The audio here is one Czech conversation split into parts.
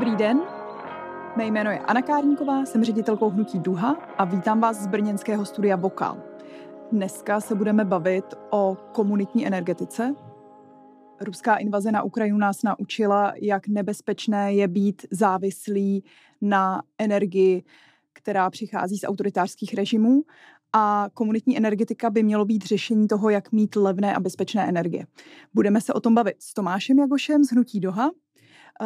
Dobrý den, mé jméno je Anna Kárníková, jsem ředitelkou Hnutí Duha a vítám vás z brněnského studia Vokal. Dneska se budeme bavit o komunitní energetice. Ruská invaze na Ukrajinu nás naučila, jak nebezpečné je být závislý na energii, která přichází z autoritářských režimů a komunitní energetika by mělo být řešení toho, jak mít levné a bezpečné energie. Budeme se o tom bavit s Tomášem Jagošem z Hnutí Doha,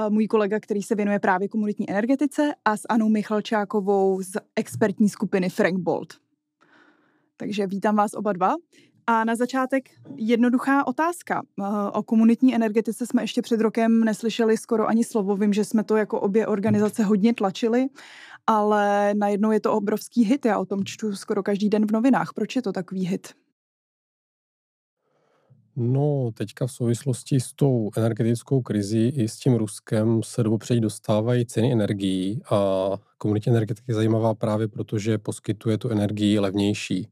můj kolega, který se věnuje právě komunitní energetice a s Anou Michalčákovou z expertní skupiny Frank Bolt. Takže vítám vás oba dva. A na začátek jednoduchá otázka. O komunitní energetice jsme ještě před rokem neslyšeli skoro ani slovo. Vím, že jsme to jako obě organizace hodně tlačili, ale najednou je to obrovský hit. Já o tom čtu skoro každý den v novinách. Proč je to takový hit? No, teďka v souvislosti s tou energetickou krizí i s tím Ruskem se dobopředí dostávají ceny energií a komunitní energetika je zajímavá právě proto, že poskytuje tu energii levnější.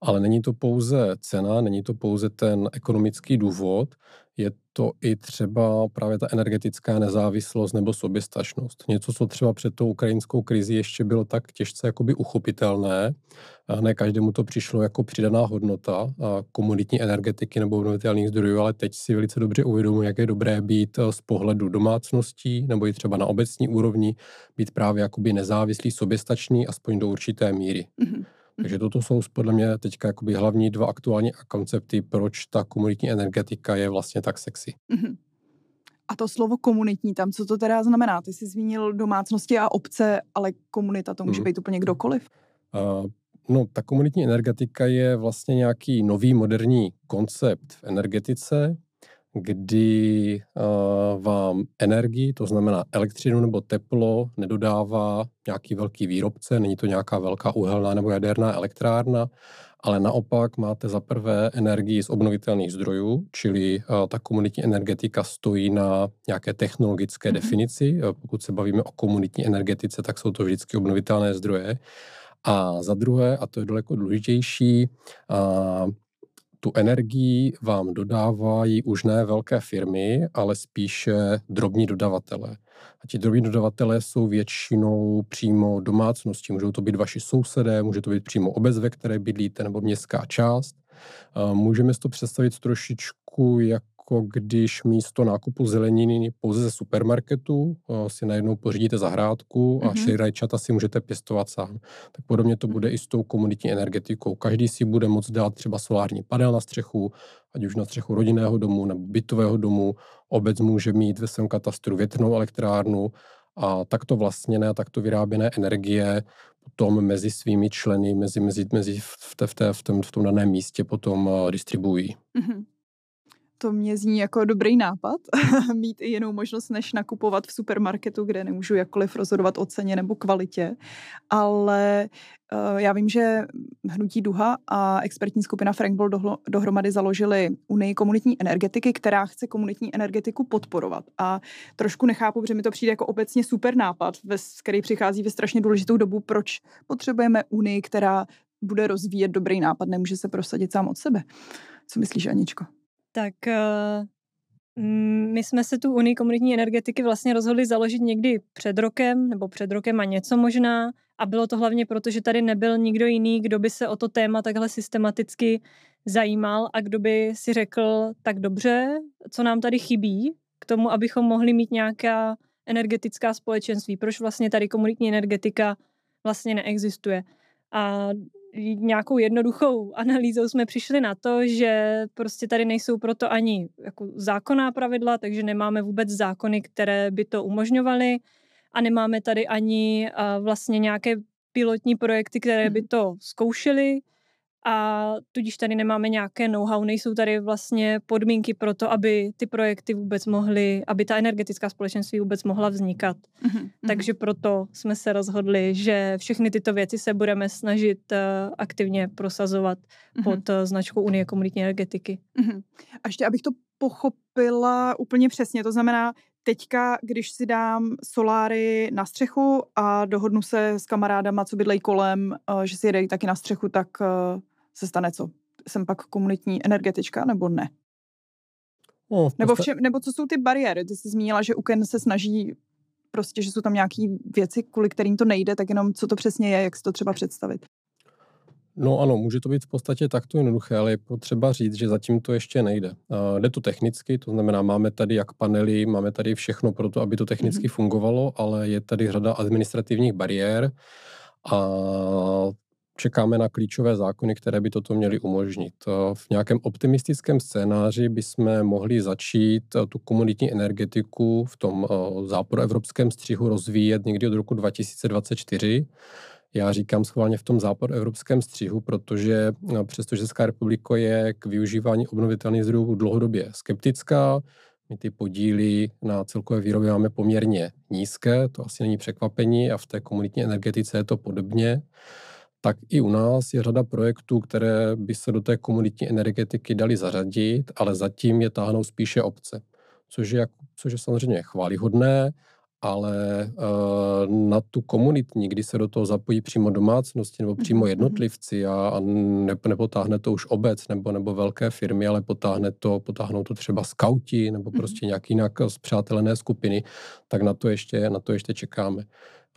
Ale není to pouze cena, není to pouze ten ekonomický důvod, je to i třeba právě ta energetická nezávislost nebo soběstačnost. Něco, co třeba před tou ukrajinskou krizi ještě bylo tak těžce jakoby uchopitelné. A ne každému to přišlo jako přidaná hodnota komunitní energetiky nebo obnovitelných zdrojů, ale teď si velice dobře uvědomuji, jak je dobré být eh, z pohledu domácností nebo i třeba na obecní úrovni, být právě jakoby nezávislý, soběstačný, aspoň do určité míry. Mm-hmm. Takže toto jsou podle mě jakoby hlavní dva aktuální koncepty, proč ta komunitní energetika je vlastně tak sexy. Mm-hmm. A to slovo komunitní tam, co to teda znamená? Ty jsi zmínil domácnosti a obce, ale komunita to může mm. být úplně kdokoliv? Uh, no, ta komunitní energetika je vlastně nějaký nový moderní koncept v energetice, kdy uh, vám energii, to znamená elektřinu nebo teplo, nedodává nějaký velký výrobce, není to nějaká velká uhelná nebo jaderná elektrárna, ale naopak máte za prvé energii z obnovitelných zdrojů, čili uh, ta komunitní energetika stojí na nějaké technologické mm-hmm. definici. Uh, pokud se bavíme o komunitní energetice, tak jsou to vždycky obnovitelné zdroje. A za druhé, a to je daleko důležitější, uh, tu energii vám dodávají už ne velké firmy, ale spíše drobní dodavatele. A ti drobní dodavatelé jsou většinou přímo domácnosti. Můžou to být vaši sousedé, může to být přímo obec, ve které bydlíte, nebo městská část. Můžeme si to představit trošičku jako jako když místo nákupu zeleniny pouze ze supermarketu si najednou pořídíte zahrádku a mm-hmm. rajčata si můžete pěstovat sám. Tak podobně to bude i s tou komunitní energetikou. Každý si bude moct dát třeba solární panel na střechu, ať už na střechu rodinného domu nebo bytového domu. Obec může mít ve svém katastru větrnou elektrárnu a takto vlastněné a takto vyráběné energie potom mezi svými členy, mezi, mezi, mezi v, té, v, té, v, tom, v tom daném místě potom distribuují. Mm-hmm to mě zní jako dobrý nápad, mít i jinou možnost, než nakupovat v supermarketu, kde nemůžu jakkoliv rozhodovat o ceně nebo kvalitě. Ale uh, já vím, že Hnutí Duha a expertní skupina Frankball dohlo, dohromady založili Unii komunitní energetiky, která chce komunitní energetiku podporovat. A trošku nechápu, protože mi to přijde jako obecně super nápad, který přichází ve strašně důležitou dobu, proč potřebujeme Unii, která bude rozvíjet dobrý nápad, nemůže se prosadit sám od sebe. Co myslíš, Aničko? Tak uh, my jsme se tu Unii komunitní energetiky vlastně rozhodli založit někdy před rokem, nebo před rokem a něco možná. A bylo to hlavně proto, že tady nebyl nikdo jiný, kdo by se o to téma takhle systematicky zajímal a kdo by si řekl, tak dobře, co nám tady chybí k tomu, abychom mohli mít nějaká energetická společenství. Proč vlastně tady komunitní energetika vlastně neexistuje. A nějakou jednoduchou analýzou jsme přišli na to, že prostě tady nejsou proto ani jako zákonná pravidla, takže nemáme vůbec zákony, které by to umožňovaly a nemáme tady ani vlastně nějaké pilotní projekty, které by mhm. to zkoušely a tudíž tady nemáme nějaké know-how, nejsou tady vlastně podmínky pro to, aby ty projekty vůbec mohly, aby ta energetická společenství vůbec mohla vznikat. Mm-hmm. Takže proto jsme se rozhodli, že všechny tyto věci se budeme snažit uh, aktivně prosazovat mm-hmm. pod uh, značkou Unie komunitní energetiky. Mm-hmm. A ještě, abych to pochopila úplně přesně, to znamená, teďka, když si dám soláry na střechu a dohodnu se s kamarádama, co bydlejí kolem, uh, že si jedejí taky na střechu, tak se stane co? Jsem pak komunitní energetička nebo ne? No, v nebo, v čem, nebo co jsou ty bariéry? Ty jsi zmínila, že UKEN se snaží prostě, že jsou tam nějaké věci, kvůli kterým to nejde, tak jenom co to přesně je, jak si to třeba představit. No ano, může to být v podstatě takto jednoduché, ale je potřeba říct, že zatím to ještě nejde. Uh, jde to technicky, to znamená, máme tady jak panely, máme tady všechno pro to, aby to technicky mm-hmm. fungovalo, ale je tady řada administrativních bariér a čekáme na klíčové zákony, které by toto měly umožnit. V nějakém optimistickém scénáři bychom mohli začít tu komunitní energetiku v tom západoevropském střihu rozvíjet někdy od roku 2024. Já říkám schválně v tom západoevropském střihu, protože přestože Česká republika je k využívání obnovitelných zdrojů dlouhodobě skeptická, my ty podíly na celkové výrobě máme poměrně nízké, to asi není překvapení a v té komunitní energetice je to podobně tak i u nás je řada projektů, které by se do té komunitní energetiky dali zařadit, ale zatím je táhnou spíše obce, což je, což je samozřejmě chválihodné, ale uh, na tu komunitní, kdy se do toho zapojí přímo domácnosti nebo přímo mhm, mhm. jednotlivci a, a ne, nepotáhne to už obec nebo, nebo velké firmy, ale potáhne to, potáhnou to třeba skauti nebo mhm. prostě nějak jinak zpřátelené skupiny, tak na to ještě, na to ještě čekáme.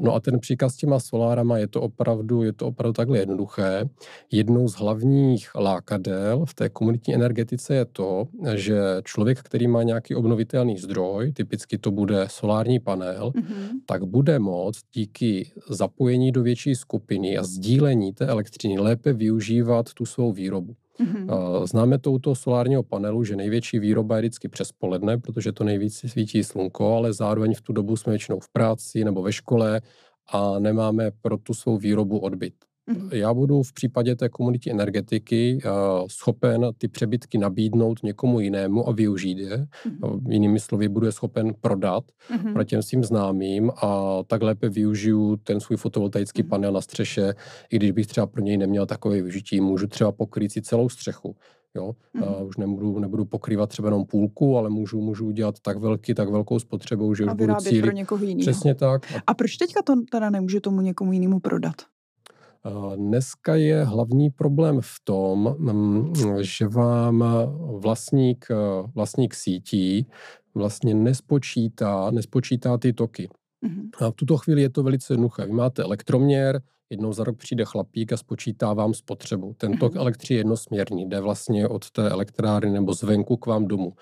No a ten příkaz s těma solárama je to opravdu, je to opravdu takhle jednoduché. Jednou z hlavních lákadel v té komunitní energetice je to, že člověk, který má nějaký obnovitelný zdroj, typicky to bude solární panel, mm-hmm. tak bude moct díky zapojení do větší skupiny a sdílení té elektřiny lépe využívat tu svou výrobu. Mm-hmm. Známe to u toho solárního panelu, že největší výroba je vždycky přes poledne, protože to nejvíc svítí slunko, ale zároveň v tu dobu jsme většinou v práci nebo ve škole a nemáme pro tu svou výrobu odbyt. Mm-hmm. Já budu v případě té komunity energetiky uh, schopen ty přebytky nabídnout někomu jinému a využít je. Mm-hmm. Jinými slovy, budu je schopen prodat mm-hmm. pro těm svým známým a tak lépe využiju ten svůj fotovoltaický mm-hmm. panel na střeše, i když bych třeba pro něj neměl takové využití. Můžu třeba pokrýt si celou střechu. Jo? Mm-hmm. Uh, už nebudu, nebudu pokrývat třeba jenom půlku, ale můžu, můžu udělat tak velký, tak velkou spotřebu, že a už budu cílit. pro někoho jiného. Přesně tak. A, a proč teďka to teda nemůže tomu někomu jinému prodat? Dneska je hlavní problém v tom, mm, že vám vlastník, vlastník sítí vlastně nespočítá, nespočítá ty toky. Mm-hmm. A v tuto chvíli je to velice jednoduché. Vy máte elektroměr, jednou za rok přijde chlapík a spočítá vám spotřebu. Ten tok mm-hmm. elektřiny je jednosměrný, jde vlastně od té elektrárny nebo zvenku k vám domů.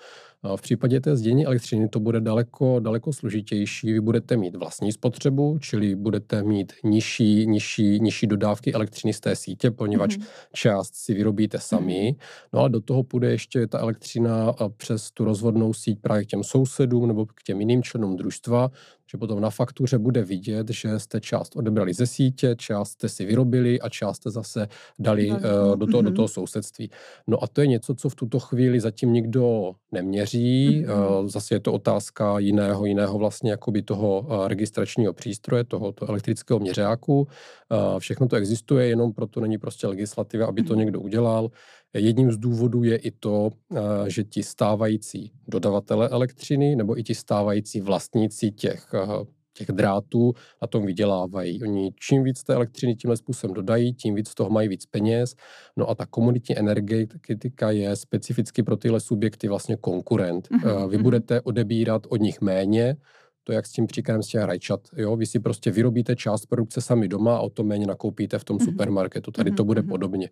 V případě té zdění elektřiny to bude daleko, daleko složitější. Vy budete mít vlastní spotřebu, čili budete mít nižší, nižší, nižší dodávky elektřiny z té sítě, poněvadž mm-hmm. část si vyrobíte sami. No a do toho půjde ještě ta elektřina přes tu rozvodnou síť právě k těm sousedům nebo k těm jiným členům družstva, že potom na faktuře bude vidět, že jste část odebrali ze sítě, část jste si vyrobili a část jste zase dali uh, do, toho, do mhm. toho sousedství. No a to je něco, co v tuto chvíli zatím nikdo neměří. Uh, zase je to otázka jiného, jiného vlastně jakoby toho uh, registračního přístroje, toho, toho elektrického měřáku. Uh, všechno to existuje, jenom proto není prostě legislativa, aby to mhm. někdo udělal. Jedním z důvodů je i to, eh, že ti stávající dodavatele elektřiny nebo i ti stávající vlastníci těch, eh, těch drátů na tom vydělávají. Oni čím víc té elektřiny tímhle způsobem dodají, tím víc z toho mají víc peněz. No a ta komunitní energetika je specificky pro tyhle subjekty vlastně konkurent. Mm-hmm. Vy mhm. budete odebírat od nich méně, to jak s tím příkladem z těch rajčat. Jo? Vy si prostě vyrobíte část produkce sami doma a o to méně nakoupíte v tom mm-hmm. supermarketu. Tady to bude mm-hmm. podobně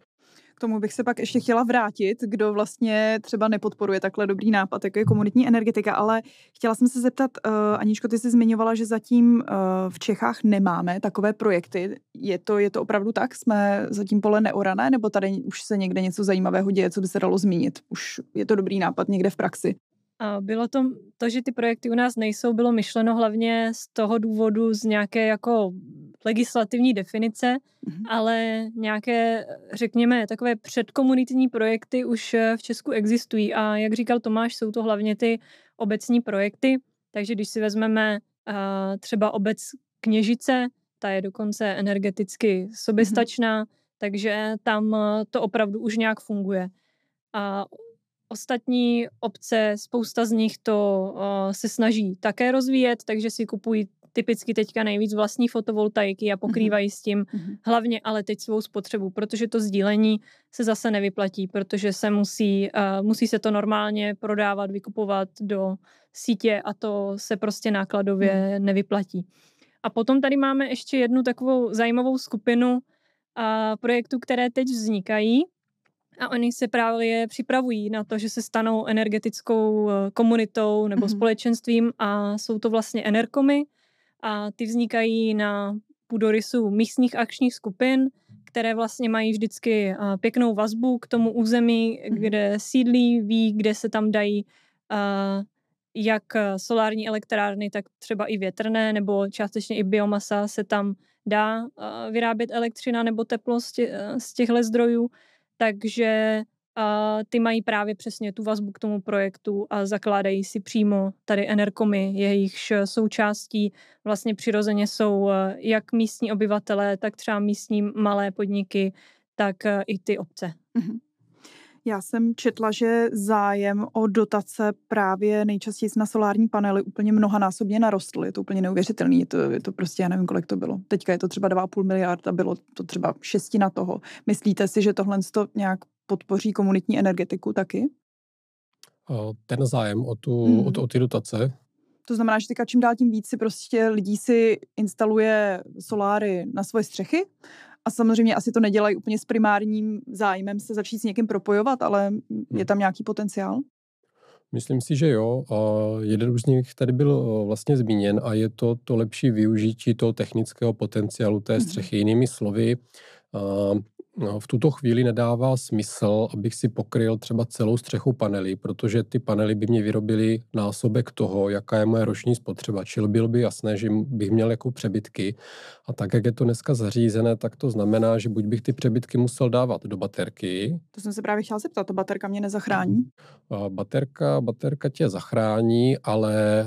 tomu bych se pak ještě chtěla vrátit, kdo vlastně třeba nepodporuje takhle dobrý nápad, jako je komunitní energetika, ale chtěla jsem se zeptat, uh, Aničko, ty jsi zmiňovala, že zatím uh, v Čechách nemáme takové projekty. Je to, je to opravdu tak? Jsme zatím pole neorané, nebo tady už se někde něco zajímavého děje, co by se dalo zmínit? Už je to dobrý nápad někde v praxi? A bylo to, to, že ty projekty u nás nejsou, bylo myšleno hlavně z toho důvodu z nějaké jako legislativní definice, mm-hmm. ale nějaké, řekněme, takové předkomunitní projekty už eh, v Česku existují a jak říkal Tomáš, jsou to hlavně ty obecní projekty, takže když si vezmeme uh, třeba obec Kněžice, ta je dokonce energeticky soběstačná, mm-hmm. takže tam eh, to opravdu už nějak funguje. A ostatní obce, spousta z nich to uh, se snaží také rozvíjet, takže si kupují typicky teďka nejvíc vlastní fotovoltaiky a pokrývají mm-hmm. s tím mm-hmm. hlavně ale teď svou spotřebu, protože to sdílení se zase nevyplatí, protože se musí, uh, musí se to normálně prodávat, vykupovat do sítě a to se prostě nákladově mm. nevyplatí. A potom tady máme ještě jednu takovou zajímavou skupinu uh, projektů, které teď vznikají a oni se právě připravují na to, že se stanou energetickou eh, komunitou nebo mm-hmm. společenstvím a jsou to vlastně enerkomy a ty vznikají na půdorysu místních akčních skupin, které vlastně mají vždycky eh, pěknou vazbu k tomu území, mm-hmm. kde sídlí, ví, kde se tam dají uh, jak solární elektrárny, tak třeba i větrné, nebo částečně i biomasa se tam dá vyrábět elektřina nebo teplo z těchto zdrojů takže uh, ty mají právě přesně tu vazbu k tomu projektu a zakládají si přímo tady Enerkomy, jejichž součástí vlastně přirozeně jsou uh, jak místní obyvatelé, tak třeba místní malé podniky, tak uh, i ty obce. Mm-hmm. Já jsem četla, že zájem o dotace právě nejčastěji na solární panely úplně mnohanásobně narostl. Je to úplně neuvěřitelný. Je to, je to prostě, já nevím, kolik to bylo. Teďka je to třeba 2,5 miliard a bylo to třeba šestina toho. Myslíte si, že tohle to nějak podpoří komunitní energetiku taky? Ten zájem o, tu, hmm. o, o ty dotace to znamená, že teďka čím dál tím víc si prostě lidí si instaluje soláry na svoje střechy a samozřejmě asi to nedělají úplně s primárním zájmem se začít s někým propojovat, ale je hmm. tam nějaký potenciál? Myslím si, že jo. A jeden z nich tady byl vlastně zmíněn a je to to lepší využití toho technického potenciálu té mhm. střechy. Jinými slovy, No, v tuto chvíli nedává smysl, abych si pokryl třeba celou střechu panely, protože ty panely by mě vyrobily násobek toho, jaká je moje roční spotřeba. Čili bylo by jasné, že bych měl jako přebytky. A tak, jak je to dneska zařízené, tak to znamená, že buď bych ty přebytky musel dávat do baterky. To jsem se právě chtěl zeptat, to baterka mě nezachrání? Baterka, baterka tě zachrání, ale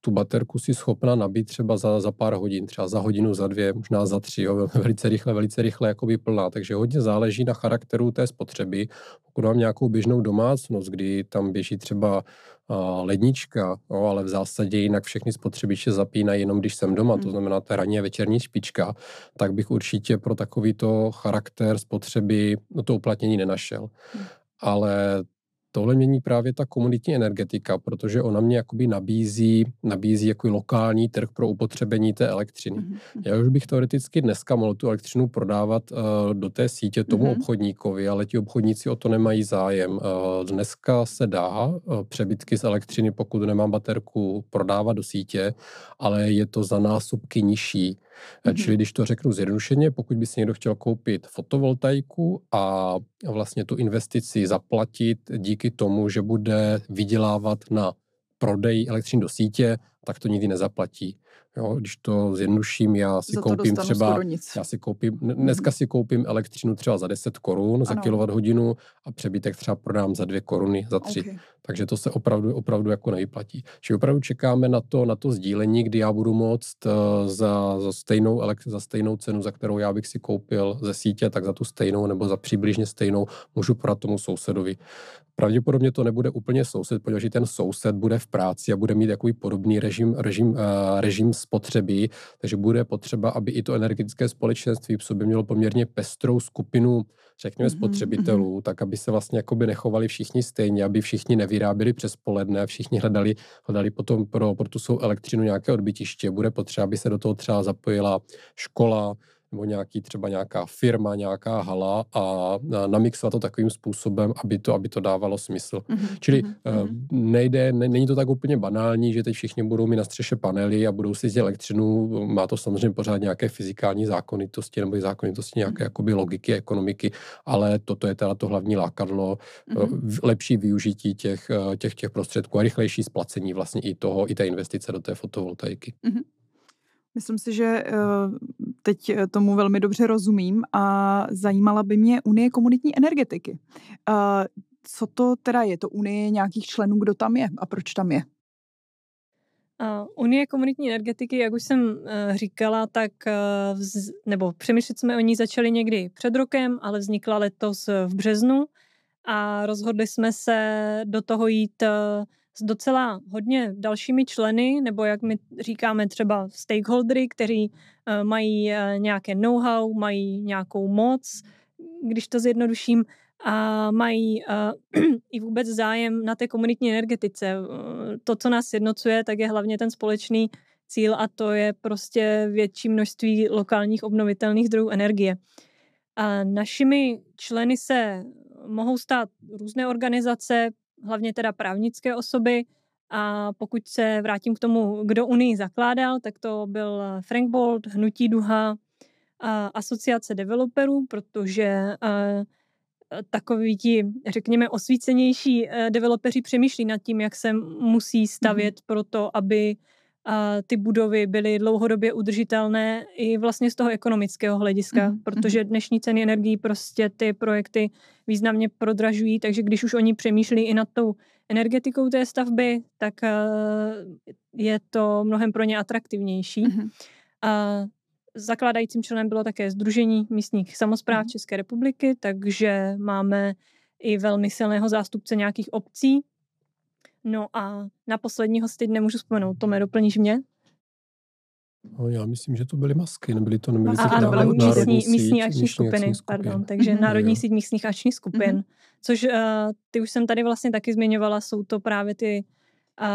tu baterku si schopna nabít třeba za, za pár hodin, třeba za hodinu, za dvě, možná za tři, jo, velice rychle, velice rychle jakoby plná, takže hodně záleží na charakteru té spotřeby. Pokud mám nějakou běžnou domácnost, kdy tam běží třeba lednička, no, ale v zásadě jinak všechny spotřebiče zapínají jenom když jsem doma, hmm. to znamená ta ranní a večerní špička, tak bych určitě pro takovýto charakter spotřeby no, to uplatnění nenašel. Hmm. Ale tohle mění právě ta komunitní energetika, protože ona mě jakoby nabízí, nabízí jako lokální trh pro upotřebení té elektřiny. Mm-hmm. Já už bych teoreticky dneska mohl tu elektřinu prodávat uh, do té sítě tomu mm-hmm. obchodníkovi, ale ti obchodníci o to nemají zájem. Uh, dneska se dá uh, přebytky z elektřiny, pokud nemám baterku, prodávat do sítě, ale je to za násobky nižší. Mm-hmm. Čili když to řeknu zjednodušeně, pokud by si někdo chtěl koupit fotovoltaiku a vlastně tu investici zaplatit díky tomu, že bude vydělávat na prodej elektřiny do sítě, tak to nikdy nezaplatí. Jo, když to zjednuším, já si koupím třeba, já si koupím, dneska si koupím elektřinu třeba za 10 korun za kilowatt hodinu a přebytek třeba prodám za 2 koruny, za 3. Okay. Takže to se opravdu, opravdu jako nevyplatí. Čiže opravdu čekáme na to, na to sdílení, kdy já budu moct uh, za, za, stejnou, za stejnou cenu, za kterou já bych si koupil ze sítě, tak za tu stejnou nebo za přibližně stejnou můžu podat tomu sousedovi. Pravděpodobně to nebude úplně soused, protože ten soused bude v práci a bude mít takový podobný režim, režim, uh, režim spotřeby, takže bude potřeba, aby i to energetické společenství v sobě mělo poměrně pestrou skupinu, řekněme, mm-hmm. spotřebitelů, tak aby se vlastně jakoby nechovali všichni stejně, aby všichni nevyráběli přes poledne, všichni hledali, hledali potom pro, pro tu svou elektřinu nějaké odbytiště. Bude potřeba, aby se do toho třeba zapojila škola, nebo nějaký třeba nějaká firma, nějaká hala a namixovat to takovým způsobem, aby to, aby to dávalo smysl. Mm-hmm. Čili mm-hmm. nejde, ne, není to tak úplně banální, že teď všichni budou mít na střeše panely a budou si jezdit elektřinu. Má to samozřejmě pořád nějaké fyzikální zákonitosti nebo zákonitosti nějaké mm-hmm. jakoby logiky, ekonomiky, ale toto je teda to hlavní lákadlo, mm-hmm. lepší využití těch, eh, těch, těch prostředků a rychlejší splacení vlastně i toho, i té investice do té fotovoltaiky. Mm-hmm. Myslím si, že eh, teď eh, tomu velmi dobře rozumím a zajímala by mě Unie komunitní energetiky. Eh, co to teda je? To Unie nějakých členů, kdo tam je a proč tam je? Unie komunitní energetiky, jak už jsem říkala, tak nebo přemýšlet jsme o ní začali někdy před rokem, ale vznikla letos v březnu a rozhodli jsme se do toho jít s docela hodně dalšími členy, nebo jak my říkáme třeba stakeholdery, kteří uh, mají uh, nějaké know-how, mají nějakou moc, když to zjednoduším, a mají uh, i vůbec zájem na té komunitní energetice. To, co nás jednocuje, tak je hlavně ten společný cíl a to je prostě větší množství lokálních obnovitelných zdrojů energie. A našimi členy se mohou stát různé organizace, hlavně teda právnické osoby, a pokud se vrátím k tomu, kdo Unii zakládal, tak to byl Frank Bolt, Hnutí Duha, a asociace developerů, protože takoví ti, řekněme, osvícenější e, developeři přemýšlí nad tím, jak se musí stavět mm-hmm. pro to, aby ty budovy byly dlouhodobě udržitelné i vlastně z toho ekonomického hlediska, mm-hmm. protože dnešní ceny energií prostě ty projekty významně prodražují, takže když už oni přemýšlí i nad tou energetikou té stavby, tak je to mnohem pro ně atraktivnější. Mm-hmm. A zakládajícím členem bylo také Združení místních samozpráv mm-hmm. České republiky, takže máme i velmi silného zástupce nějakých obcí, No a na posledního si teď nemůžu vzpomenout. Tome, doplníš mě? No, já myslím, že to byly masky, nebyly to nebyly a, ano, byly místní, síť, místní akční skupiny, akční pardon, takže mm-hmm. Národní síť místních akčních skupin, mm-hmm. což uh, ty už jsem tady vlastně taky zmiňovala, jsou to právě ty uh,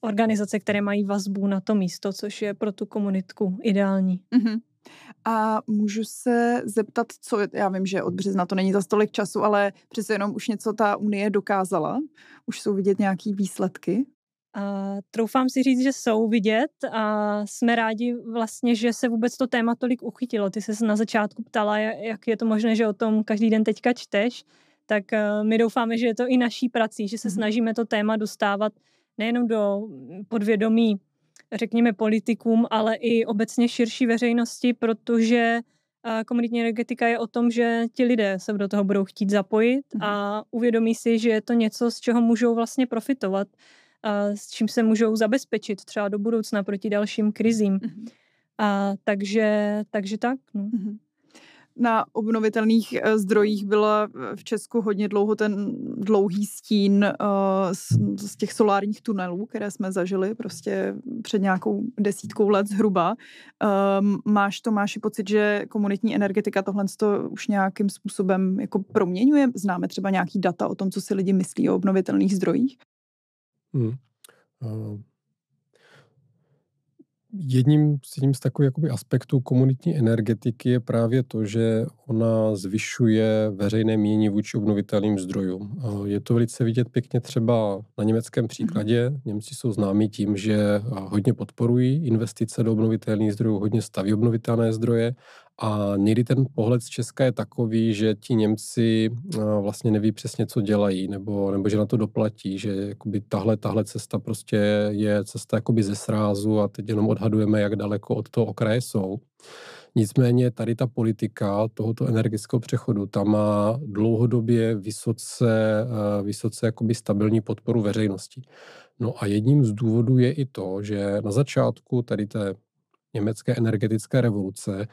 organizace, které mají vazbu na to místo, což je pro tu komunitku ideální. Mm-hmm. A můžu se zeptat, co, já vím, že od března to není za stolik času, ale přece jenom už něco ta Unie dokázala? Už jsou vidět nějaký výsledky? Uh, troufám si říct, že jsou vidět a jsme rádi vlastně, že se vůbec to téma tolik uchytilo. Ty se na začátku ptala, jak je to možné, že o tom každý den teďka čteš, tak uh, my doufáme, že je to i naší prací, že se mm-hmm. snažíme to téma dostávat nejenom do podvědomí řekněme, politikům, ale i obecně širší veřejnosti, protože komunitní energetika je o tom, že ti lidé se do toho budou chtít zapojit mhm. a uvědomí si, že je to něco, z čeho můžou vlastně profitovat, a s čím se můžou zabezpečit třeba do budoucna proti dalším krizím. Mhm. A takže, takže tak. No. Mm-hmm na obnovitelných eh, zdrojích byla v Česku hodně dlouho ten dlouhý stín eh, z, těch solárních tunelů, které jsme zažili prostě před nějakou desítkou let zhruba. Um, máš to, máš i pocit, že komunitní energetika tohle to už nějakým způsobem jako proměňuje? Známe třeba nějaký data o tom, co si lidi myslí o obnovitelných zdrojích? Hmm. Uh, Jedním z, jedním z takových jakoby aspektů komunitní energetiky je právě to, že ona zvyšuje veřejné mínění vůči obnovitelným zdrojům. Je to velice vidět pěkně třeba na německém mhm. příkladě. Němci jsou známí tím, že hodně podporují investice do obnovitelných zdrojů, hodně staví obnovitelné zdroje a někdy ten pohled z Česka je takový, že ti Němci vlastně neví přesně, co dělají, nebo, nebo že na to doplatí, že jakoby tahle, tahle cesta prostě je cesta jakoby ze srázu a teď jenom odhadujeme, jak daleko od toho okraje jsou. Nicméně tady ta politika tohoto energetického přechodu, tam má dlouhodobě vysoce, vysoce jakoby stabilní podporu veřejnosti. No a jedním z důvodů je i to, že na začátku tady té německé energetické revoluce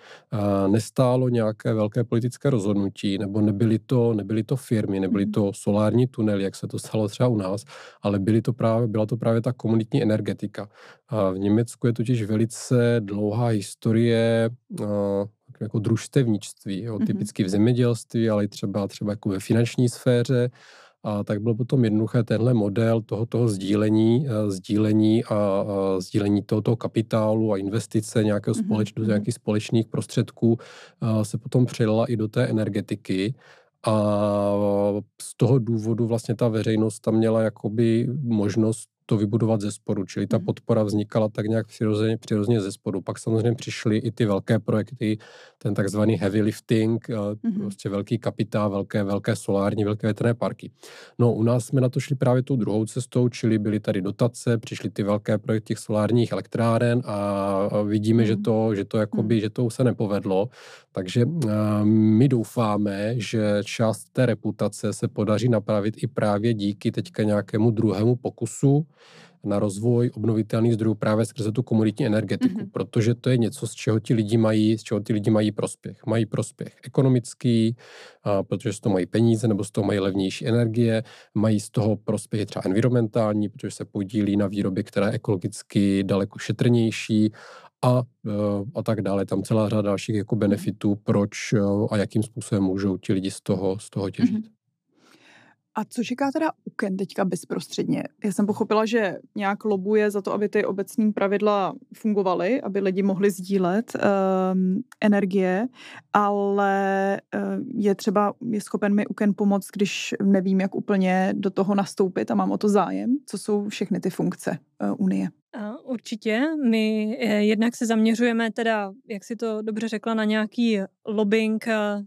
nestálo nějaké velké politické rozhodnutí, nebo nebyly to, nebyly to firmy, nebyly mhm. to solární tunely, jak se to stalo třeba u nás, ale byly to právě, byla to právě ta komunitní energetika. A v Německu je totiž velice dlouhá historie jako družstevnictví, jo, mhm. typicky v zemědělství, ale i třeba, třeba jako ve finanční sféře a tak byl potom jednoduché tenhle model toho, toho sdílení, uh, sdílení a, a sdílení tohoto kapitálu a investice nějakého mm-hmm. společ, do nějakých společných prostředků uh, se potom přelila i do té energetiky. A z toho důvodu vlastně ta veřejnost tam měla jakoby možnost to vybudovat ze spodu, čili ta mhm. podpora vznikala tak nějak přirozeně, přirozeně ze spodu. Pak samozřejmě přišly i ty velké projekty, ten takzvaný heavy lifting, mm-hmm. prostě velký kapitál, velké, velké solární, velké větrné parky. No u nás jsme na to šli právě tou druhou cestou, čili byly tady dotace, přišly ty velké projekty těch solárních elektráren a vidíme, mm-hmm. že to, že to jakoby, mm-hmm. že to se nepovedlo. Takže uh, my doufáme, že část té reputace se podaří napravit i právě díky teďka nějakému druhému pokusu, na rozvoj obnovitelných zdrojů právě skrze tu komunitní energetiku, mm-hmm. protože to je něco, z čeho ti lidi mají, z čeho ti lidi mají prospěch. Mají prospěch ekonomický, a, protože z toho mají peníze nebo z toho mají levnější energie, mají z toho prospěch třeba environmentální, protože se podílí na výrobě, která je ekologicky daleko šetrnější a, e, a tak dále. Tam celá řada dalších jako benefitů, proč e, a jakým způsobem můžou ti lidi z toho, z toho těžit. Mm-hmm. A co čeká teda UKEN teďka bezprostředně? Já jsem pochopila, že nějak lobuje za to, aby ty obecní pravidla fungovaly, aby lidi mohli sdílet um, energie, ale uh, je třeba, je schopen mi UKEN pomoct, když nevím, jak úplně do toho nastoupit a mám o to zájem? Co jsou všechny ty funkce uh, Unie? Určitě. My eh, jednak se zaměřujeme teda, jak si to dobře řekla, na nějaký lobbying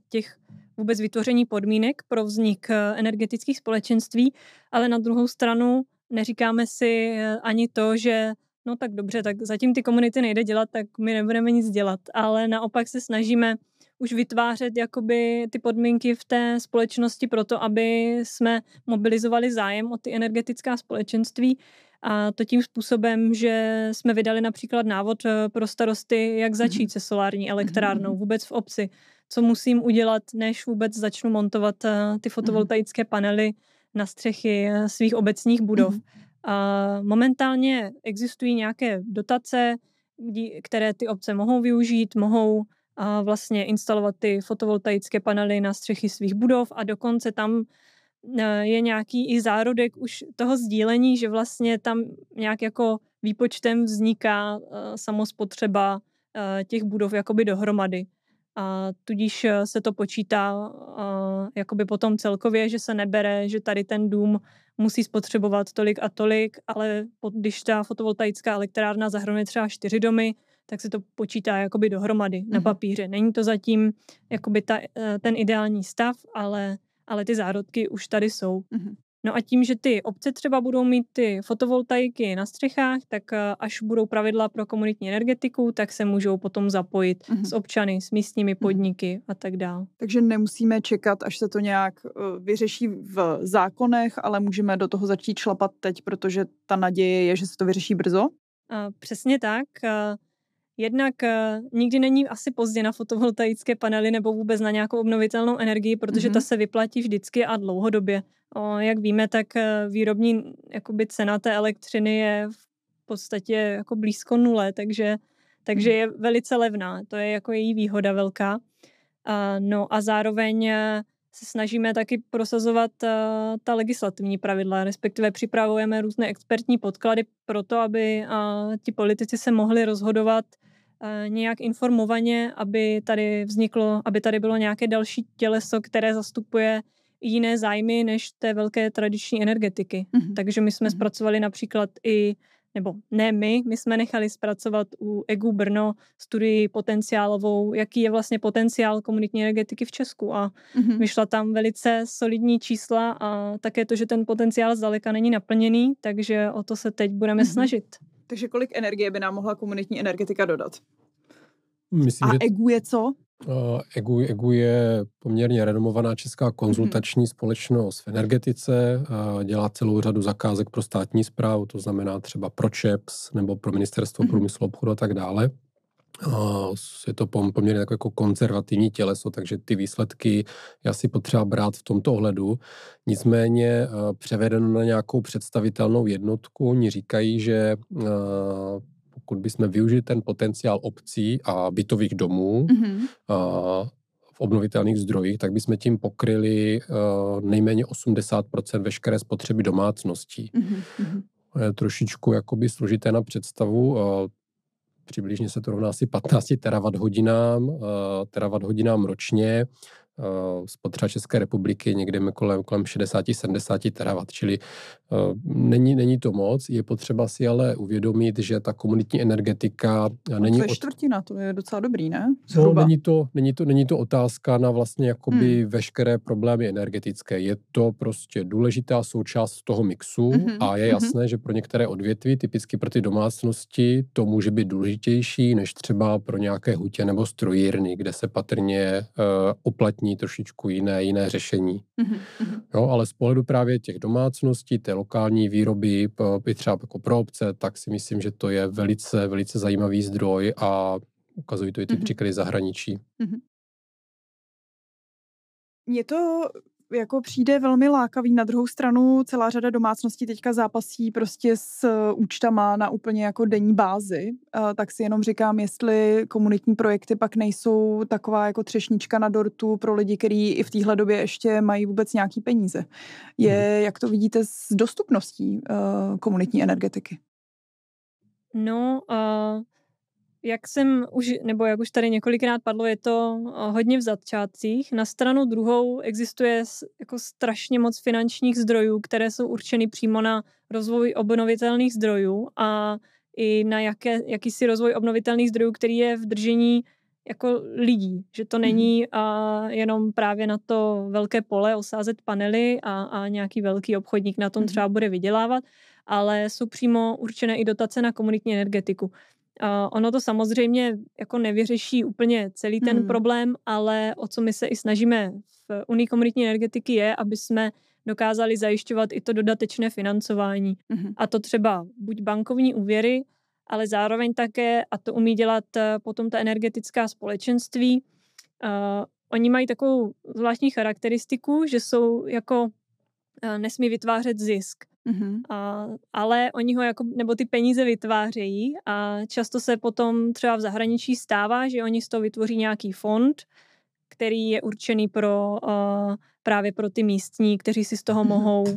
těch vůbec vytvoření podmínek pro vznik eh, energetických společenství, ale na druhou stranu neříkáme si eh, ani to, že no tak dobře, tak zatím ty komunity nejde dělat, tak my nebudeme nic dělat, ale naopak se snažíme už vytvářet jakoby ty podmínky v té společnosti pro to, aby jsme mobilizovali zájem o ty energetická společenství a to tím způsobem, že jsme vydali například návod eh, pro starosty, jak začít mm-hmm. se solární elektrárnou mhm. vůbec v obci co musím udělat, než vůbec začnu montovat uh, ty fotovoltaické panely na střechy uh, svých obecních budov. Mm. Uh, momentálně existují nějaké dotace, které ty obce mohou využít, mohou a vlastně instalovat ty fotovoltaické panely na střechy svých budov a dokonce tam je nějaký i zárodek už toho sdílení, že vlastně tam nějak jako výpočtem vzniká samospotřeba těch budov jakoby dohromady a tudíž eh, se to počítá uh, jakoby potom celkově, že se nebere, že tady ten dům musí spotřebovat tolik a tolik, ale když ta fotovoltaická elektrárna zahrnuje třeba čtyři domy, tak se to počítá jakoby dohromady mm-hmm. na mhm. papíře. Není to zatím jakoby ta, eh, ten ideální stav, ale, ale ty zárodky už tady jsou. Mm-hmm. No a tím, že ty obce třeba budou mít ty fotovoltaiky na střechách, tak eh, až budou pravidla pro komunitní energetiku, tak se můžou potom zapojit mm-hmm. s občany, s místními mhm. podniky mm-hmm. a tak dále. Takže nemusíme čekat, až se to nějak eh, vyřeší v zákonech, ale můžeme do toho začít šlapat teď, protože ta naděje je, že se to vyřeší brzo? A přesně tak. Jednak uh, nikdy není asi pozdě na fotovoltaické panely nebo vůbec na nějakou obnovitelnou energii, protože mm-hmm. ta se vyplatí vždycky a dlouhodobě. O, jak víme, tak uh, výrobní jakoby cena té elektřiny je v podstatě jako blízko nule, takže, takže mhm. je velice levná. To je jako její výhoda velká. Uh, no a zároveň uh, se snažíme taky prosazovat uh, ta legislativní pravidla, respektive připravujeme různé expertní podklady pro to, aby uh, ti politici se mohli rozhodovat Eh, nějak informovaně, aby tady vzniklo, aby tady bylo nějaké další těleso, které zastupuje jiné zájmy než té velké tradiční energetiky. Mm-hmm. Takže my jsme mm-hmm. zpracovali například i nebo ne my, my jsme nechali zpracovat u EGU Brno studii potenciálovou, jaký je vlastně potenciál komunitní energetiky v Česku a mm-hmm. vyšla tam velice solidní čísla a také to, že ten potenciál zdaleka není naplněný, takže o to se teď budeme mm-hmm. snažit. Takže kolik energie by nám mohla komunitní energetika dodat? Myslím, A že... EGU je co? Uh, EGU, EGU je poměrně renomovaná česká konzultační mm-hmm. společnost v energetice, uh, dělá celou řadu zakázek pro státní zprávu, to znamená třeba pro ČEPS nebo pro ministerstvo mm-hmm. průmyslu, obchodu a tak dále. Je to poměrně jako, jako konzervativní těleso, takže ty výsledky je asi potřeba brát v tomto ohledu. Nicméně uh, převedeno na nějakou představitelnou jednotku, oni říkají, že uh, pokud bychom využili ten potenciál obcí a bytových domů mm-hmm. a v obnovitelných zdrojích, tak bychom tím pokryli uh, nejméně 80% veškeré spotřeby domácností. Mm-hmm. Je trošičku jakoby složité na představu. Přibližně se to rovná asi 15 terawatt hodinám, uh, terawatt hodinám ročně. Eh, spotřeba České republiky někde kolem, kolem 60-70 terawatt, čili uh, není, není to moc. Je potřeba si ale uvědomit, že ta komunitní energetika no, není... To je čtvrtina, to je docela dobrý, ne? No, není, to, není, to, není to otázka na vlastně jakoby hmm. veškeré problémy energetické. Je to prostě důležitá součást toho mixu hmm a je mhm. jasné, hmm že pro některé odvětví, typicky pro ty domácnosti, to může být důležitější než třeba pro nějaké hutě nebo strojírny, kde se patrně uh, uplatní uplatní trošičku jiné, jiné řešení. Mm-hmm. Jo, ale z pohledu právě těch domácností, té lokální výroby, i třeba jako pro obce, tak si myslím, že to je velice, velice zajímavý zdroj a ukazují to i ty mm-hmm. příklady zahraničí. Mm-hmm. Mně to jako přijde velmi lákavý. Na druhou stranu celá řada domácností teďka zápasí prostě s uh, účtama na úplně jako denní bázi. Uh, tak si jenom říkám, jestli komunitní projekty pak nejsou taková jako třešnička na dortu pro lidi, kteří i v téhle době ještě mají vůbec nějaký peníze. Je, hmm. jak to vidíte s dostupností uh, komunitní energetiky? No, uh, jak jsem už, nebo jak už tady několikrát padlo, je to eh, hodně v začátcích. Na stranu druhou existuje jako strašně moc finančních zdrojů, které jsou určeny přímo na rozvoj obnovitelných zdrojů a i na jaké, jakýsi rozvoj obnovitelných zdrojů, který je v držení jako lidí, že to není mhm. a jenom právě na to velké pole osázet panely a, a nějaký velký obchodník na tom mhm. třeba bude vydělávat, ale jsou přímo určené i dotace na komunitní energetiku. Ono to samozřejmě jako nevyřeší úplně celý ten hmm. problém, ale o co my se i snažíme v Unii komunitní energetiky je, aby jsme dokázali zajišťovat i to dodatečné financování. Hmm. A to třeba buď bankovní úvěry, ale zároveň také, a to umí dělat eh, potom ta energetická společenství, uh, oni mají takovou zvláštní charakteristiku, že jsou jako uh, nesmí vytvářet zisk. Mm-hmm. A, ale oni ho jako, nebo ty peníze vytvářejí a často se potom třeba v zahraničí stává, že oni z toho vytvoří nějaký fond, který je určený pro uh, právě pro ty místní, kteří si z toho mm-hmm. mohou uh,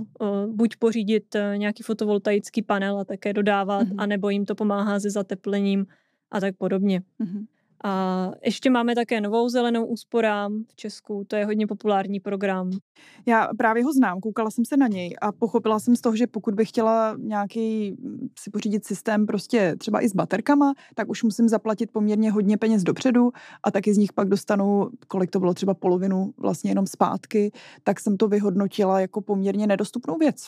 buď pořídit uh, nějaký fotovoltaický panel a také dodávat, mm-hmm. anebo jim to pomáhá se zateplením a tak podobně. Mm-hmm. A ještě máme také novou zelenou úsporám v Česku, to je hodně populární program. Já právě ho znám, koukala jsem se na něj a pochopila jsem z toho, že pokud bych chtěla nějaký mm, si pořídit systém prostě třeba i s baterkama, tak už musím zaplatit poměrně hodně peněz dopředu a taky z nich pak dostanu, kolik to bylo třeba polovinu vlastně jenom zpátky, tak jsem to vyhodnotila jako poměrně nedostupnou věc.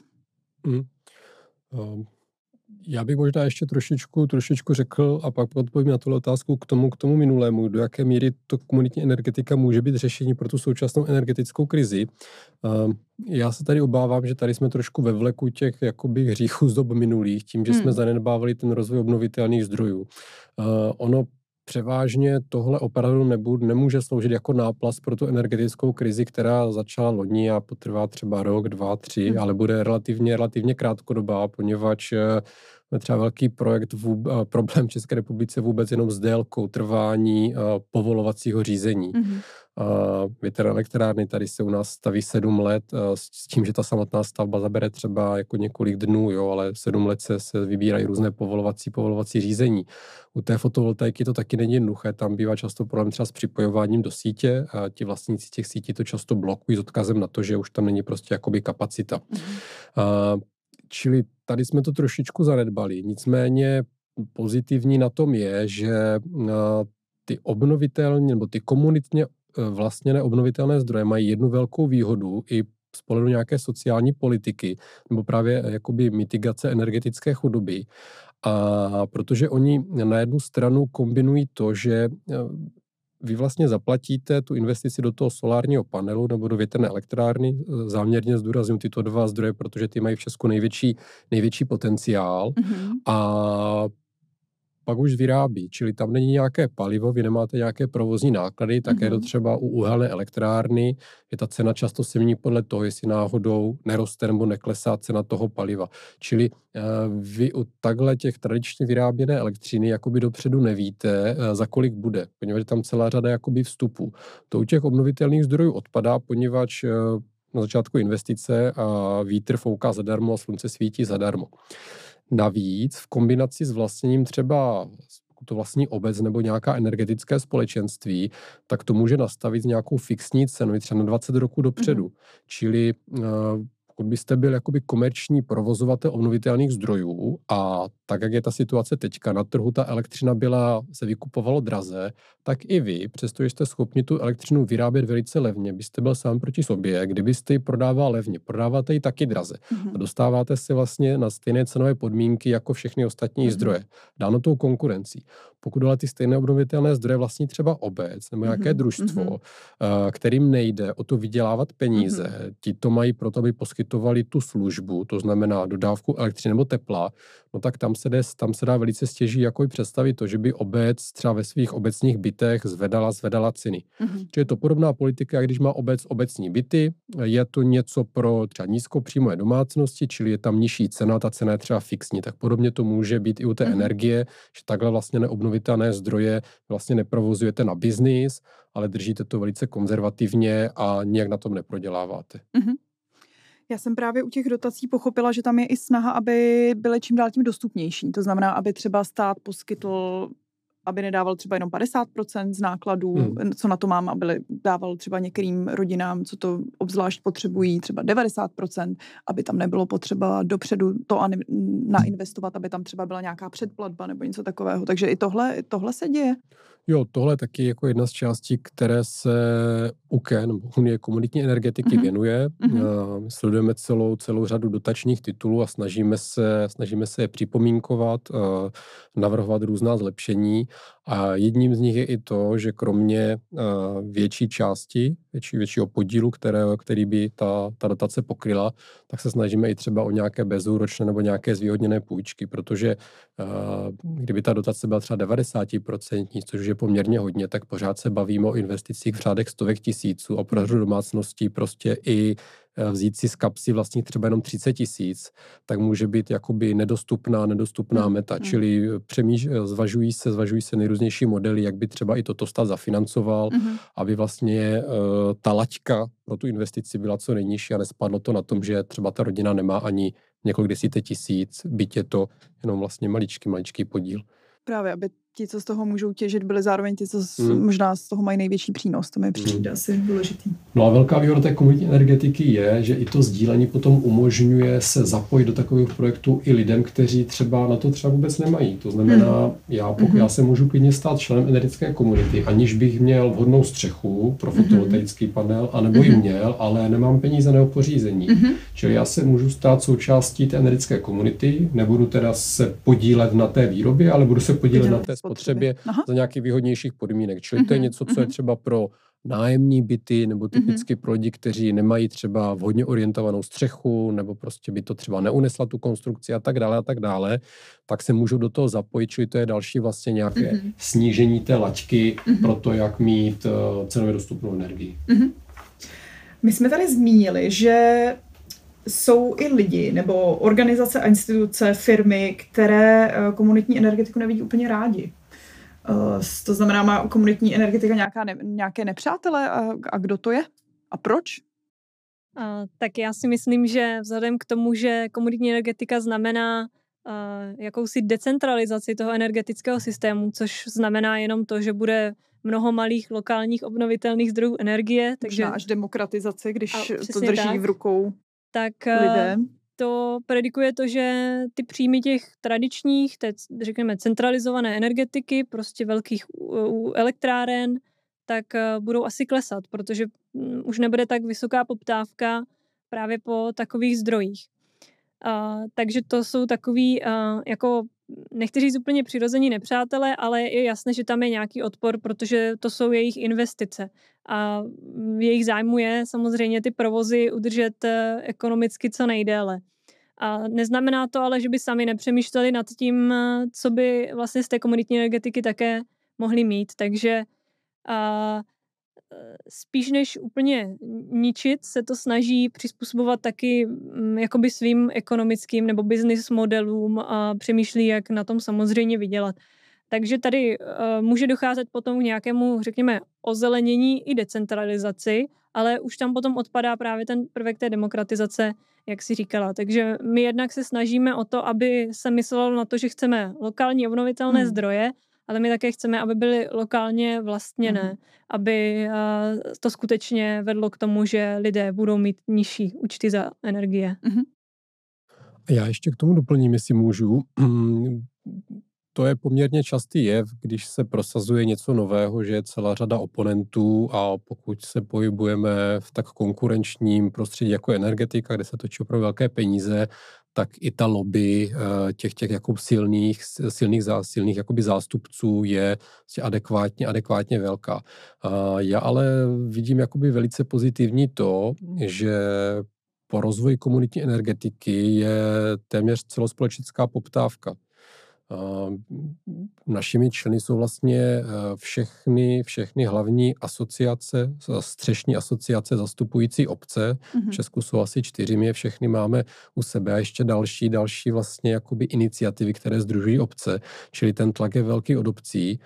Mm. Um, já bych možná ještě trošičku, trošičku řekl a pak odpovím na tuhle otázku k tomu, k tomu minulému, do jaké míry to komunitní energetika může být řešení pro tu současnou energetickou krizi. Ehm, já se tady obávám, že tady jsme trošku ve vleku těch jakoby hříchů z dob minulých, tím, že hmm. jsme zanedbávali ten rozvoj obnovitelných zdrojů. Ehm, ono převážně tohle opravdu nebude, nemůže sloužit jako náplast pro tu energetickou krizi, která začala loni a potrvá třeba rok, dva, tři, hmm. ale bude relativně, relativně krátkodobá, poněvadž eh, třeba velký projekt, vůb, problém v České republice vůbec jenom s délkou trvání povolovacího řízení. Mm-hmm. Větrné elektrárny tady se u nás staví sedm let s tím, že ta samotná stavba zabere třeba jako několik dnů, jo, ale sedm let se, se vybírají různé povolovací, povolovací řízení. U té fotovoltaiky to taky není jednoduché, tam bývá často problém třeba s připojováním do sítě a ti vlastníci těch sítí to často blokují s odkazem na to, že už tam není prostě jakoby kapacita. Mm-hmm. Čili tady jsme to trošičku zanedbali. Nicméně pozitivní na tom je, že ty obnovitelné nebo ty komunitně e, vlastněné obnovitelné zdroje mají jednu velkou výhodu i z pohledu nějaké sociální politiky nebo právě jakoby mitigace energetické chudoby. A protože oni na jednu stranu kombinují to, že vy vlastně zaplatíte tu investici do toho solárního panelu nebo do větrné elektrárny. Záměrně zdůraznuju tyto dva zdroje, protože ty mají v Česku největší, největší potenciál. Mm-hmm. A pak už vyrábí, čili tam není nějaké palivo, vy nemáte nějaké provozní náklady, také mm-hmm. to třeba u uhelné elektrárny, je ta cena často se mění podle toho, jestli náhodou neroste nebo neklesá cena toho paliva. Čili uh, vy u takhle těch tradičně vyráběné elektřiny jakoby dopředu nevíte, uh, za kolik bude, poněvadž je tam celá řada jakoby vstupů. To u těch obnovitelných zdrojů odpadá, poněvadž uh, na začátku investice a vítr fouká zadarmo a slunce svítí zadarmo. Navíc v kombinaci s vlastněním třeba to vlastní obec nebo nějaká energetické společenství, tak to může nastavit nějakou fixní cenu třeba na 20 roku dopředu. Mm-hmm. Čili uh, pokud byste byl jakoby komerční provozovatel obnovitelných zdrojů a tak, jak je ta situace teďka, na trhu ta elektřina byla, se vykupovalo draze, tak i vy, přestože jste schopni tu elektřinu vyrábět velice levně, byste byl sám proti sobě, kdybyste ji prodával levně, prodáváte ji taky draze mm-hmm. a dostáváte si vlastně na stejné cenové podmínky jako všechny ostatní mm-hmm. zdroje, dáno tou konkurencí. pokud ale ty stejné obnovitelné zdroje vlastní třeba obec nebo nějaké mm-hmm. družstvo, mm-hmm. kterým nejde o to vydělávat peníze, mm-hmm. ti to mají proto, aby poskytovali tu službu, to znamená dodávku elektřiny nebo tepla, no tak tam se, jde, tam se dá velice stěží jako i představit to, že by obec třeba ve svých obecních bytech zvedala, zvedala ceny. Mm-hmm. Čiže je to podobná politika, když má obec obecní byty, je to něco pro třeba nízkopříjmové domácnosti, čili je tam nižší cena, ta cena je třeba fixní, tak podobně to může být i u té mm-hmm. energie, že takhle vlastně neobnovitelné zdroje vlastně neprovozujete na biznis, ale držíte to velice konzervativně a nijak na tom neproděláváte. Mm-hmm. Já jsem právě u těch dotací pochopila, že tam je i snaha, aby byly čím dál tím dostupnější. To znamená, aby třeba stát poskytl aby nedával třeba jenom 50% z nákladů, hmm. co na to mám, aby dával třeba některým rodinám, co to obzvlášť potřebují, třeba 90%, aby tam nebylo potřeba dopředu to nainvestovat, aby tam třeba byla nějaká předplatba nebo něco takového. Takže i tohle, tohle se děje. Jo, tohle taky jako jedna z částí, které se UKE, nebo Unie komunitní energetiky, mm-hmm. věnuje. Mm-hmm. Sledujeme celou, celou řadu dotačních titulů a snažíme se, snažíme se je připomínkovat, navrhovat různá zlepšení a jedním z nich je i to, že kromě uh, větší části, větší, většího podílu, které, který by ta, ta dotace pokryla, tak se snažíme i třeba o nějaké bezúročné nebo nějaké zvýhodněné půjčky, protože uh, kdyby ta dotace byla třeba 90%, což je poměrně hodně, tak pořád se bavíme o investicích v řádech stovek tisíců a pro domácností prostě i Eh, vzít si z kapsy vlastně třeba jenom 30 tisíc, tak může být jakoby nedostupná, nedostupná hmm. meta. Hmm. Čili eh, přemýš, eh, zvažují se, zvažují se nejrůznější modely, jak by třeba i toto stát zafinancoval, hmm. aby vlastně uh, ta laťka pro tu investici byla co nejnižší a nespadlo to na tom, že třeba ta rodina nemá ani několik desítek tisíc, byť je to jenom vlastně maličký, maličký podíl. Právě, aby ti, co z toho můžou těžit, byli zároveň ti, co hmm. možná z toho mají největší přínos. To mi přijde hmm. asi důležitý. No a velká výhoda té komunitní energetiky je, že i to sdílení potom umožňuje se zapojit do takových projektů i lidem, kteří třeba na to třeba vůbec nemají. To znamená, hmm. já, pokud hmm. já se můžu klidně stát členem energetické komunity, aniž bych měl vhodnou střechu pro hmm. fotovoltaický hmm. panel, anebo hmm. ji měl, ale nemám peníze na pořízení. Hmm. Čili já se můžu stát součástí té energetické komunity, nebudu teda se podílet na té výrobě, ale budu se podílet na té spotřebě Aha. za nějakých výhodnějších podmínek. Čili mm-hmm. to je mhm, něco, co je mhm. třeba pro nájemní byty nebo mhm. typicky mm-hmm. pro lidi, kteří nemají třeba vhodně orientovanou střechu nebo prostě by to třeba neunesla tu konstrukci a tak dále a tak dále, tak se můžou do toho zapojit, čili to je další vlastně nějaké mm-hmm. snížení té laťky mm-hmm. pro to, jak mít uh, cenově dostupnou energii. Mm-hmm. My jsme tady zmínili, že jsou i lidi nebo organizace a instituce, firmy, které eh, komunitní energetiku nevidí úplně rádi. Uh, to znamená, má komunitní energetika nějaká ne, nějaké nepřátele a, a kdo to je? A proč? Uh, tak já si myslím, že vzhledem k tomu, že komunitní energetika znamená uh, jakousi decentralizaci toho energetického systému, což znamená jenom to, že bude mnoho malých lokálních obnovitelných zdrojů energie. Takže Možná až demokratizaci, když to drží tak, v rukou tak lidé to predikuje to, že ty příjmy těch tradičních, teď řekněme centralizované energetiky, prostě velkých elektráren, tak eh, budou asi klesat, protože mm, už nebude tak vysoká poptávka právě po takových zdrojích. Uh, takže to jsou takový uh, jako nechci říct úplně přirození nepřátelé, ale je jasné, že tam je nějaký odpor, protože to jsou jejich investice. A jejich zájmu je samozřejmě ty provozy udržet eh, ekonomicky co nejdéle. A neznamená to ale, že by sami nepřemýšleli nad tím, eh, co by vlastně z té komunitní energetiky také mohli mít. Takže a, spíš než úplně ničit, se to snaží přizpůsobovat taky mm, jakoby svým ekonomickým nebo business modelům a přemýšlí, jak na tom samozřejmě vydělat. Takže tady uh, může docházet potom k nějakému, řekněme, ozelenění i decentralizaci, ale už tam potom odpadá právě ten prvek té demokratizace, jak si říkala. Takže my jednak se snažíme o to, aby se myslelo na to, že chceme lokální obnovitelné hmm. zdroje, ale my také chceme, aby byly lokálně vlastněné, mm. aby to skutečně vedlo k tomu, že lidé budou mít nižší účty za energie. Mm. Já ještě k tomu doplním, jestli můžu. to je poměrně častý jev, když se prosazuje něco nového, že je celá řada oponentů a pokud se pohybujeme v tak konkurenčním prostředí jako energetika, kde se točí opravdu velké peníze, tak i ta lobby eh, těch, těch jako silných, silných, silných jakoby zástupců je prostě adekvátně, adekvátně velká. Já ale vidím jakoby velice pozitivní to, že po rozvoji komunitní energetiky je téměř celospolečenská poptávka. Našimi členy jsou vlastně eh, všechny, všechny hlavní asociace, střešní asociace zastupující obce. Mm-hmm. V Česku jsou asi čtyři, my je všechny máme u sebe a ještě další, další vlastně jakoby iniciativy, které združují obce, čili ten tlak je velký od obcí.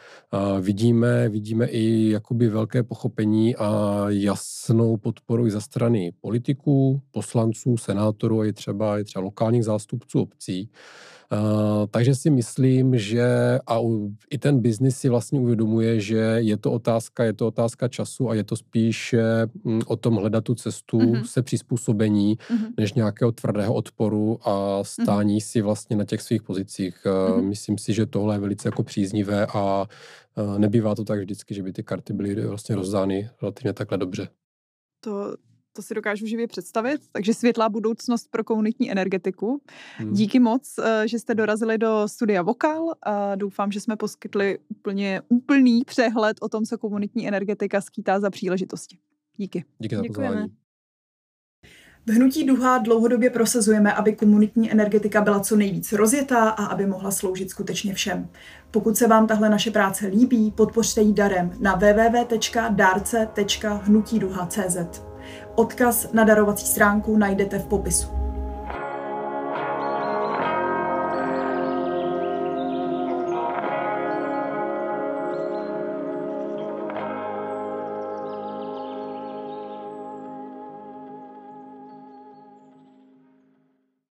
Vidíme, vidíme i jakoby velké pochopení a jasnou podporu i za strany politiků, poslanců, senátorů a i třeba, i třeba lokálních zástupců obcí. Uh, takže si myslím, že a u, i ten biznis si vlastně uvědomuje, že je to otázka, je to otázka času a je to spíš mm, o tom hledat tu cestu mm-hmm. se přizpůsobení, mm-hmm. než nějakého tvrdého odporu a stání mm-hmm. si vlastně na těch svých pozicích. Uh, mm-hmm. Myslím si, že tohle je velice jako příznivé a uh, nebývá to tak vždycky, že by ty karty byly vlastně rozdány relativně takhle dobře. To, to si dokážu živě představit. Takže světlá budoucnost pro komunitní energetiku. Hmm. Díky moc, eh, že jste dorazili do studia Vokal. A doufám, že jsme poskytli úplně úplný přehled o tom, co komunitní energetika skýtá za příležitosti. Díky. Díky za pozvání. V Hnutí Duha dlouhodobě prosazujeme, aby komunitní energetika byla co nejvíc rozjetá a aby mohla sloužit skutečně všem. Pokud se vám tahle naše práce líbí, podpořte ji darem na www.darce.hnutiduha.cz. Odkaz na darovací stránku najdete v popisu.